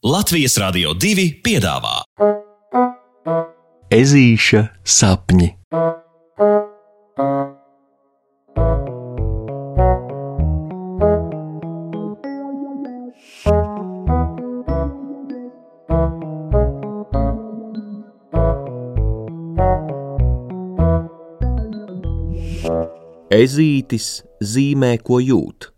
Latvijas Rādio 2 piedāvā Ezīša sapņi. Ezītis zīmē, ko jūt.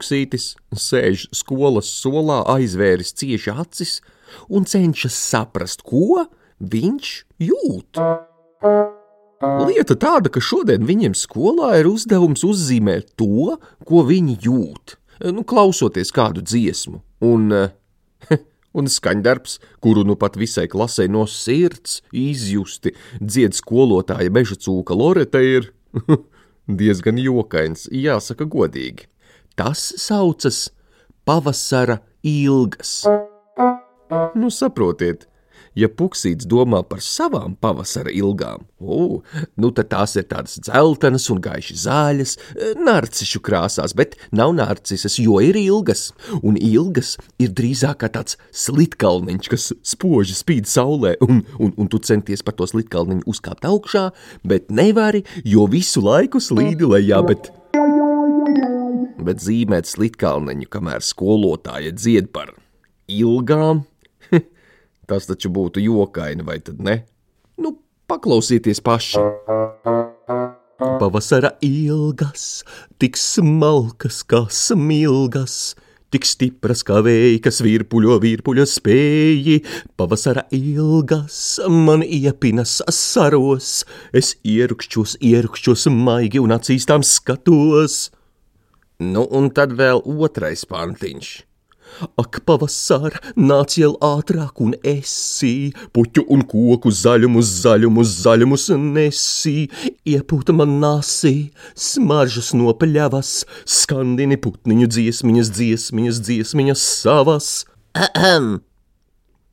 Puksītis sēž skolas solā, aizvēris cieši acis un cenšas saprast, ko viņš jūt. Lieta tāda, ka šodien viņiem skolā ir uzdevums uzzīmēt to, ko viņi jūt, nu, klausoties kādu dziesmu. Un, un skaņdarbs, kuru nu pat visai klasē no sirds izjusti dzied skolotāja meža cūka Loreta, ir diezgan jokains, jāsaka godīgi. Tas saucas pavasara ilgas. Nu, saprotiet, ja puksīts domā par savām pavasara ilgām, o, nu tad tās ir tādas dzeltenas un gaiši zāļas, narcišu krāsās, bet nav narcises, jo ir ilgas, un ilgas ir drīzāk kā tāds slitkalniņš, kas spoži spīd saulē, un, un, un tu centies par to slitkalniņu uzkāpt augšā, bet nevari, jo visu laiku slīdi lejā, bet bet zīmēt slitkalniņu, kamēr skolotāja dzied par ilgām, tas taču būtu jokaini, vai tad ne? Nu, paklausieties paši! Pavasara ilgas, tik smalkas kā smilgas, tik stipras kā vēja, kas virpuļo virpuļo spēji. Pavasara ilgas man iepinas saros, es ierukšķos, ierukšķos maigi un acīstām skatos. Nu, un tad vēl otrais pantiņš. Ak, pavasar, nāc jau ātrāk un esi, puķu un koku zaļumus, zaļumus, zaļumus nesī, iepūta man nāsī, smaržas nopļavas, skandini putniņu dziesmiņas, dziesmiņas, dziesmiņas savas. Ahem!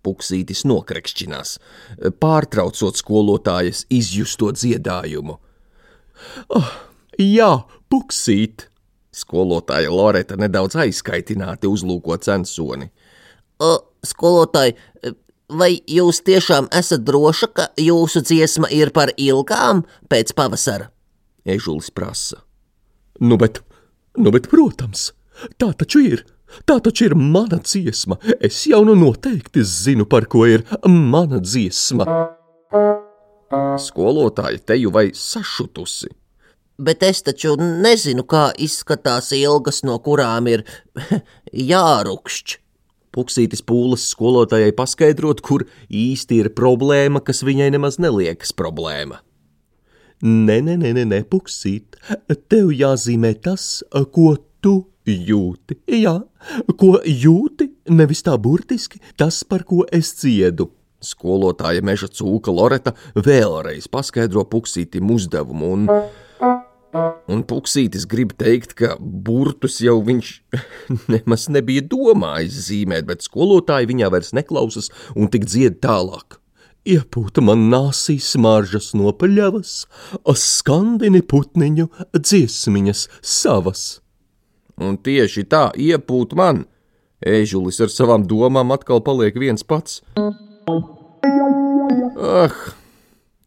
Puksītis nokrekšķinās, pārtraucot skolotājas izjusto dziedājumu. Oh, jā, puksīt! Skolotāja Loreta nedaudz aizskaitināti uzlūko censoni. O, skolotāji, vai jūs tiešām esat droša, ka jūsu dziesma ir par ilgām pēc pavasara? Ežulis prasa. Nu, bet, nu, bet, protams, tā taču ir. Tā taču ir mana dziesma. Es jau nu noteikti zinu, par ko ir mana dziesma. Skolotāja teju vai sašutusi bet es taču nezinu, kā izskatās ilgas, no kurām ir jārukšķi. Puksītis pūles skolotājai paskaidrot, kur īsti ir problēma, kas viņai nemaz neliekas problēma. Nē, nē, nē, nē puksīt, tev jāzīmē tas, ko tu jūti. Jā, ko jūti, nevis tā burtiski tas, par ko es ciedu. Skolotāja meža cūka Loreta vēlreiz paskaidro puksītim uzdevumu un Un Puksītis grib teikt, ka burtus jau viņš nemaz nebija domājis zīmēt, bet skolotāji viņā vairs neklausas un tik dzied tālāk. Iepūta man nāsī smaržas no paļavas, skandini putniņu dziesmiņas savas. Un tieši tā iepūt man, ēžulis ar savām domām atkal paliek viens pats. Ah!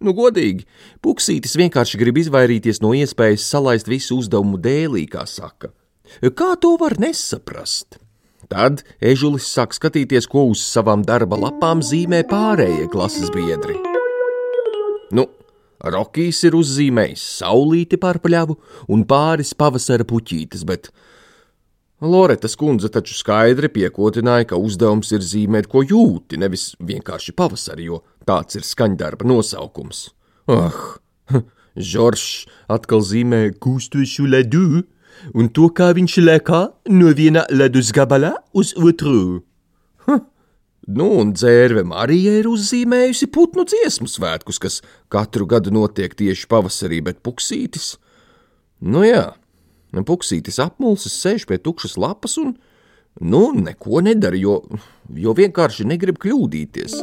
Nu, godīgi, Puksītis vienkārši grib izvairīties no iespējas salaist visu uzdevumu dēlī, kā saka. Kā to var nesaprast? Tad ežulis sāk skatīties, ko uz savām darba lapām zīmē pārējie klases biedri. Nu, Rokijs ir uzzīmējis saulīti par pļavu un pāris pavasara puķītes, bet Loretas kundze taču skaidri piekotināja, ka uzdevums ir zīmēt, ko jūti, nevis vienkārši pavasari, jo tāds ir skaņdarba nosaukums. Ah, Žoržs atkal zīmē kūstošu ledu, un to, kā viņš lēkā no viena ledus gabala uz otru. Huh. Nu, un dzērve Marija ir uzzīmējusi putnu dziesmu svētkus, kas katru gadu notiek tieši pavasarī, bet puksītis. Nu jā, Puksītis apmulsis sēž pie tukšas lapas un, nu, neko nedara, jo, jo vienkārši negrib kļūdīties.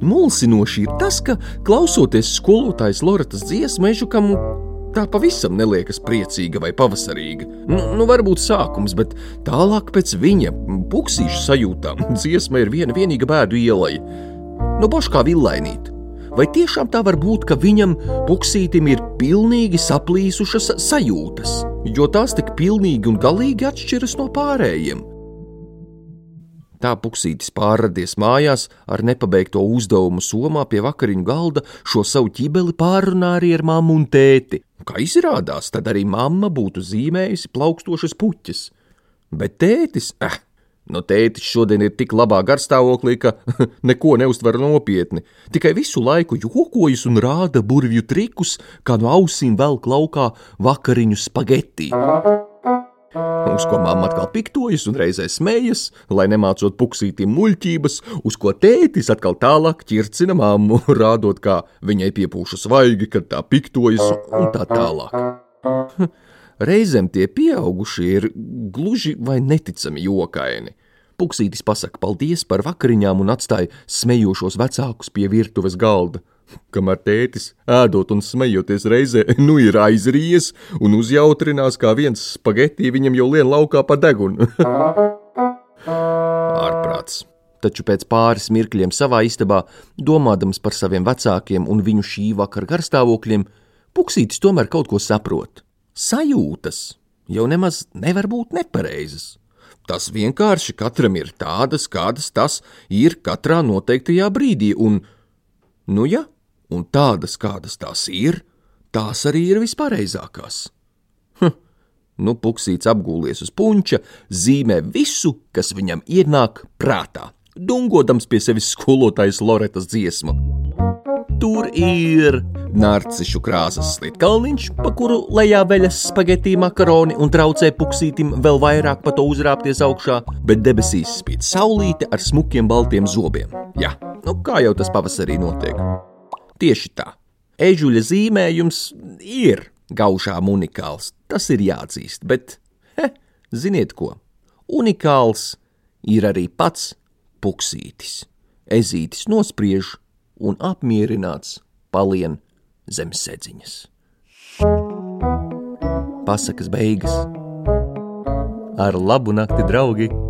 Mulsinoši ir tas, ka, klausoties skolotājas Loretas dziesmu, Ežukam tā pavisam neliekas priecīga vai pavasarīga. Nu, nu varbūt sākums, bet tālāk pēc viņa puksīšu sajūtām dziesma ir viena vienīga bēdu ielai. Nu, boš kā villainīt. Vai tiešām tā var būt, ka viņam puksītim ir pilnīgi saplīsušas sajūtas, jo tās tik pilnīgi un galīgi atšķiras no pārējiem? Tā puksītis pārradies mājās ar nepabeigto uzdevumu somā pie vakariņu galda, šo savu ķibeli pārunā arī ar mammu un tēti. Kā izrādās, tad arī mamma būtu zīmējusi plaukstošas puķes. Bet tētis, eh, no tētis šodien ir tik labā garstāvoklī, ka neko neuztver nopietni. Tikai visu laiku jokojas un rāda burvju trikus, kā no ausīm velk laukā vakariņu spagetī. Uz ko mamma atkal piktojas un reizē smējas, lai nemācot puksītiem muļķības, uz ko tētis atkal tālāk ķircina mammu, rādot, kā viņai piepūša svaigi, kad tā piktojas un tā tālāk. Reizēm tie pieaugušie ir gluži vai neticami jokaini. Puksītis pasaka paldies par vakariņām un atstāja smejošos vecākus pie virtuves galda kamēr tētis, ēdot un smejoties reizē, nu ir aizries un uzjautrinās, kā viens spagetī viņam jau lien laukā pa degunu. Ārprāts. Taču pēc pāris mirkļiem savā istabā, domādams par saviem vecākiem un viņu šī vakara garstāvokļiem, Puksītis tomēr kaut ko saprot. Sajūtas jau nemaz nevar būt nepareizas. Tas vienkārši katram ir tādas, kādas tas ir katrā noteiktajā brīdī, un, nu ja, un tādas, kādas tās ir, tās arī ir vispareizākās. Hm, nu, puksīts apgūlies uz punča, zīmē visu, kas viņam ienāk prātā, dungodams pie sevis skolotājas Loretas dziesmu. Tur ir narcišu krāsas slitkalniņš, pa kuru lejā veļas spagetī makaroni un traucē puksītim vēl vairāk pa to uzrāpties augšā, bet debesīs spīd saulīte ar smukiem baltiem zobiem. Jā, nu kā jau tas pavasarī notiek. Tieši tā. Ežuļa zīmējums ir gaužām unikāls, tas ir jāatzīst, bet, he, ziniet ko? Unikāls ir arī pats puksītis. Ezītis nospriež un apmierināts palien zem sedziņas. Pasakas beigas. Ar labu nakti, draugi!